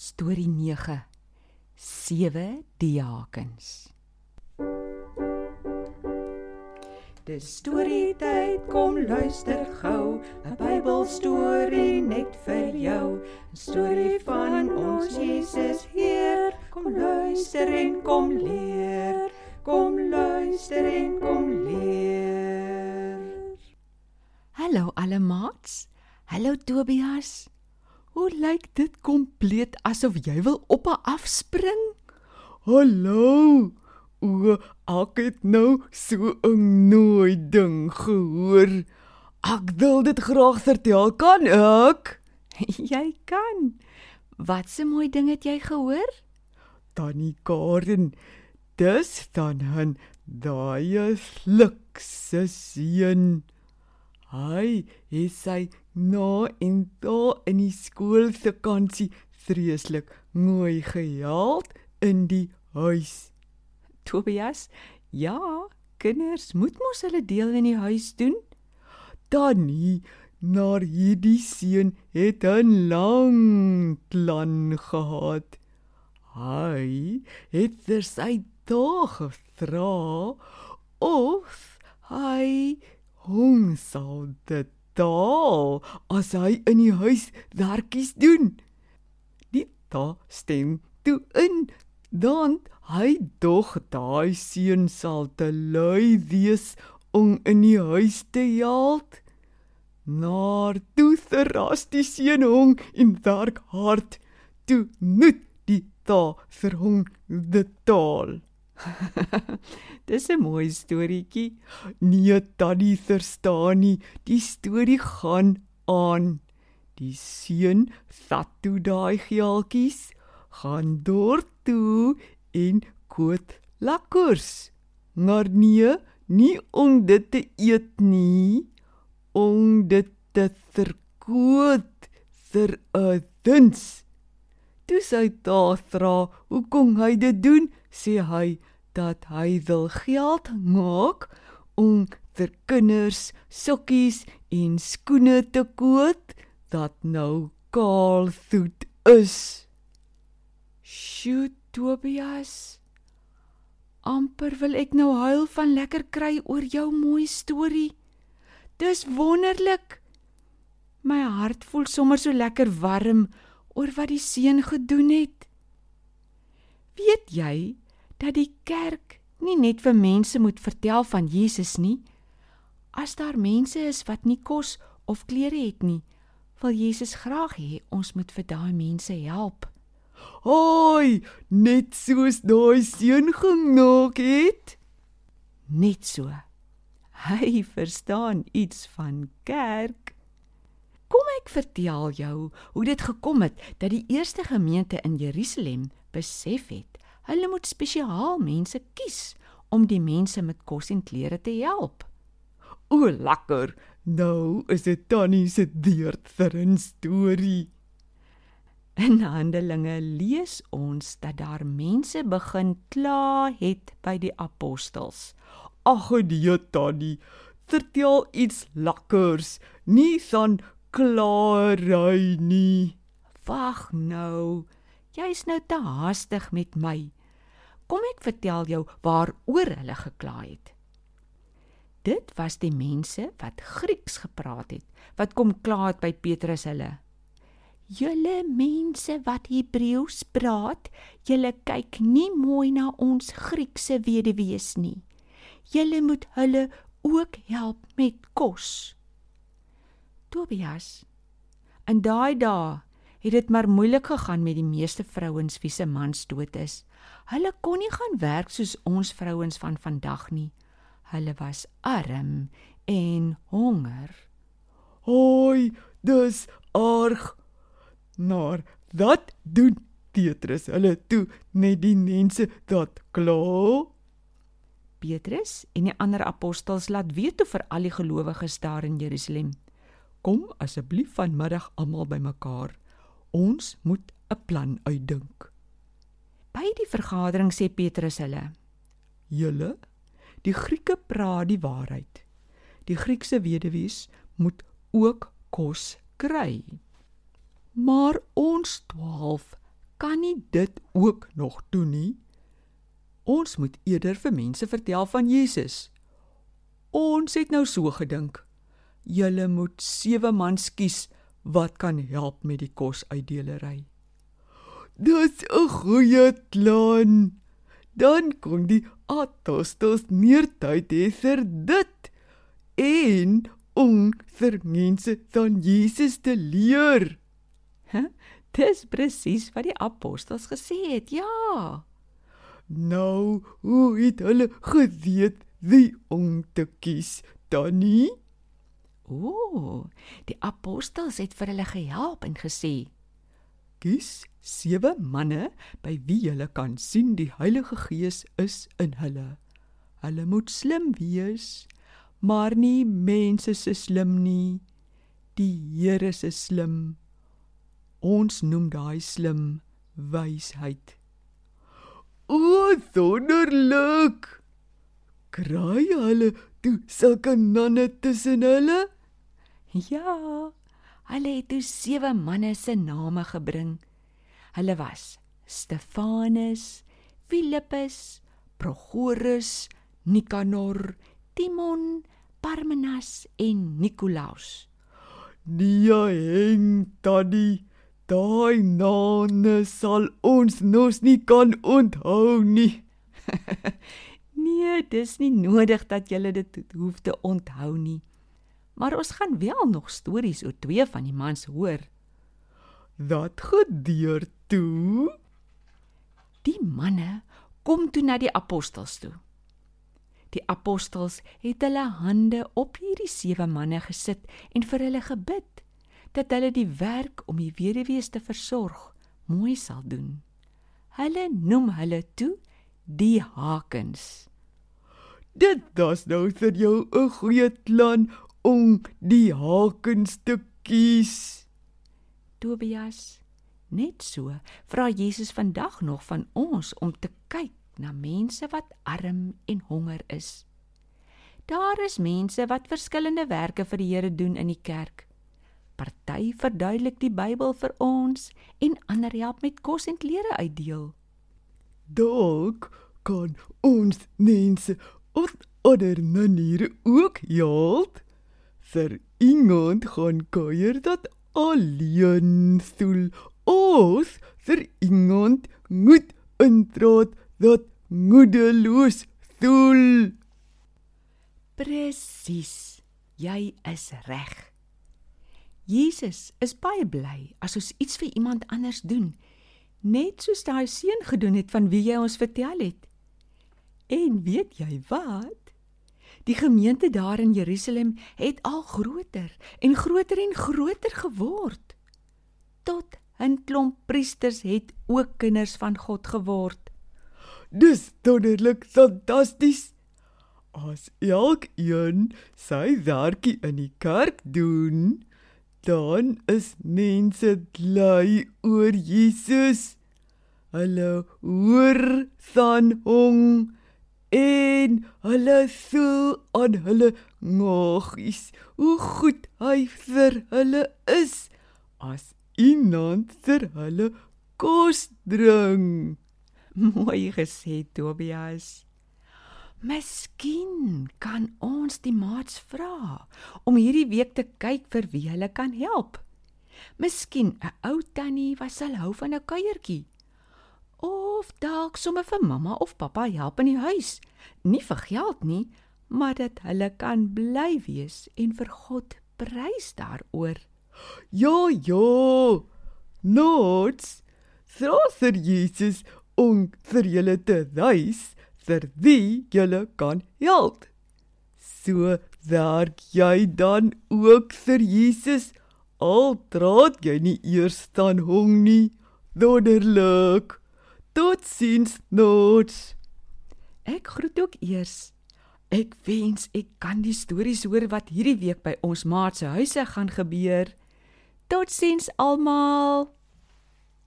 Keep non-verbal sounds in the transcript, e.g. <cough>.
Storie 9. Sewe diakens. Dis storie tyd, kom luister gou, 'n Bybelstorie net vir jou. 'n Storie van ons Jesus Heer. Kom luister en kom leer. Kom luister en kom leer. Hallo maats. Hallo Tobias. Hoe lyk dit kompleet asof jy wil op 'n afspring? Hallo. O, ek het nou so 'n nooi ding gehoor. Ek wil dit graag vertel, kan ek? <laughs> jy kan. Wat 'n mooi ding het jy gehoor? Tannie Karen, dis dan 'n daai slukse seun. Hy is sy nou in toe in die skool se vakansie vreeslik mooi gehelp in die huis. Tobias, ja, kinders moet mos hulle deel in die huis doen. Tannie, na hierdie seun het 'n lang plan gehad. Hy het vir sy dag gevra of hy hom sou dit daal as hy in die huis werkies doen. Die ta stem toe in dan hy dog daai seun sal te lui wees om in die huis te help. Maar toe verras die seun hom in werk hard. Toe moet die ta vir hom dit taal. <laughs> Dis 'n mooi storieetjie. Nee, tannie verstaan nie. Die storie gaan aan. Die seun vat toe daai geeltjies, gaan deur toe en koot lakkers. Maar nee, nie om dit te eet nie, om dit te verkoop vir 'n diens. Toe sy daar vra, "Hoekom hy dit doen?" sê hy, dat hy wil geld maak om vir kinders sokkies en skoene te koop dat nou kaal soet is. Sjoe, Tobias. amper wil ek nou huil van lekker kry oor jou mooi storie. Dis wonderlik. My hart voel sommer so lekker warm oor wat die seun gedoen het. Weet jy dat die kerk nie net vir mense moet vertel van Jesus nie. As daar mense is wat nie kos of klere het nie, wil Jesus graag hê ons moet vir daai mense help. Hoi, net soos daai seun gemaak het. Net so. Hy verstaan iets van kerk. Kom ek vertel jou hoe dit gekom het dat die eerste gemeente in Jerusalem besef het Hulle moet spesiaal mense kies om die mense met kos en klere te help. O, lekker. Nou is dit tannie se deurt vir 'n storie. In Handelinge lees ons dat daar mense begin kla het by die apostels. Ag, die tannie, vertel iets lekkers, nie van klaarry nie. Wag nou. Jy's nou te haastig met my. Kom ek vertel jou waaroor hulle gekla het. Dit was die mense wat Grieks gepraat het, wat kom kla het by Petrus hulle. Julle mense wat Hebreëus praat, julle kyk nie mooi na ons Griekse weduwees nie. Julle moet hulle ook help met kos. Tobias, in daai dae het dit maar moeilik gegaan met die meeste vrouens wie se mans dood is. Hulle kon nie gaan werk soos ons vrouens van vandag nie. Hulle was arm en honger. Hoi, dis arg. Maar wat doen Petrus hulle toe met die mense dat kla? Petrus en die ander apostels laat weet toe vir al die gelowiges daar in Jerusalem. Kom asseblief vanmiddag almal bymekaar. Ons moet 'n plan uitdink. By die vergadering sê Petrus hulle: "Julle, die Grieke praat die waarheid. Die Griekse weduwees moet ook kos kry. Maar ons 12 kan nie dit ook nog doen nie. Ons moet eerder vir mense vertel van Jesus. Ons het nou so gedink. Julle moet sewe mans kies wat kan help met die kosuitdelery. Dis 'n goeie plan. Dan kon die apostels meer tyd hê vir dit en om vir mense van Jesus te leer. Huh? Dis presies wat die apostels gesê het. Ja. Nou, hoe het hulle geweet wie om te kies? Danny? Ooh, die apostels het vir hulle gehelp en gesê: "Kies sewe manne by wie jy kan sien die Heilige Gees is in hulle. Hulle moet slim wees, maar nie mense se slim nie. Die Here se slim. Ons noem daai slim wysheid." O, wonderlik! Kry hulle toe sulke nanne tussen hulle? Ja, hulle het toe sewe manne se name gebring. Hulle was Stefanus, Filippus, Prochorus, Nikanor, Timon, Parmenas en Nikolaus. Nee, heng tannie Daai name sal ons nos nie kan onthou nie. <laughs> nee, dis nie nodig dat jy dit hoef te onthou nie. Maar ons gaan wel nog stories oor twee van die mans hoor. Wat gebeur toe? Die manne kom toe na die apostels toe. Die apostels het hulle hande op hierdie sewe manne gesit en vir hulle gebid dat hulle die werk om die weduwees te versorg mooi sal doen. Hulle noem hulle toe die Hakens. Dit was nou vir jou 'n goeie plan om die Hakens te kies. Tobias, net so vra Jesus vandag nog van ons om te kyk na mense wat arm en honger is. Daar is mense wat verskillende werke vir die Here doen in die kerk. Party verduidelik die Bybel vir ons en ander help met kos en klere uitdeel. Dalk kan ons mense op ander maniere ook help. Vir iemand gaan kuier dat alleen stoel. Ons vir iemand moet introt dat moedeloos stoel. Presies. Jy is reg. Jesus is baie bly as ons iets vir iemand anders doen, net soos daai seun gedoen het van wie jy ons vertel het. En weet jy wat? Die gemeente daar in Jerusalem het al groter en groter en groter geword. Tot 'n klomp priesters het ook kinders van God geword. Dis wonderlik, fantasties. As elkeen sy werkie in die kerk doen, dan is mense bly oor Jesus. Hulle hoor van hom en hulle voel aan hulle ngogies hoe goed hy vir hulle is as iemand vir hulle kos bring. Mooi gesê Tobias. Miskien kan ons die maats vra om hierdie week te kyk vir wie hulle kan help. Miskien 'n ou tannie wat sal hou van 'n kuiertjie. Of dalk sommer vir mamma of pappa help in die huis. Nie vir geld nie, maar dat hulle kan bly wees en vir God prys daaroor. Ja, ja. Nots. Through Jesus om vir julle te wys vir wie jy kan help. So werk jy dan ook vir Jesus al draat jy nie eers dan hong nie. Wonderlik. Tot sins notes. Ek groet ook eers. Ek wens ek kan die stories hoor wat hierdie week by ons maat se huise gaan gebeur. Tot sins almal.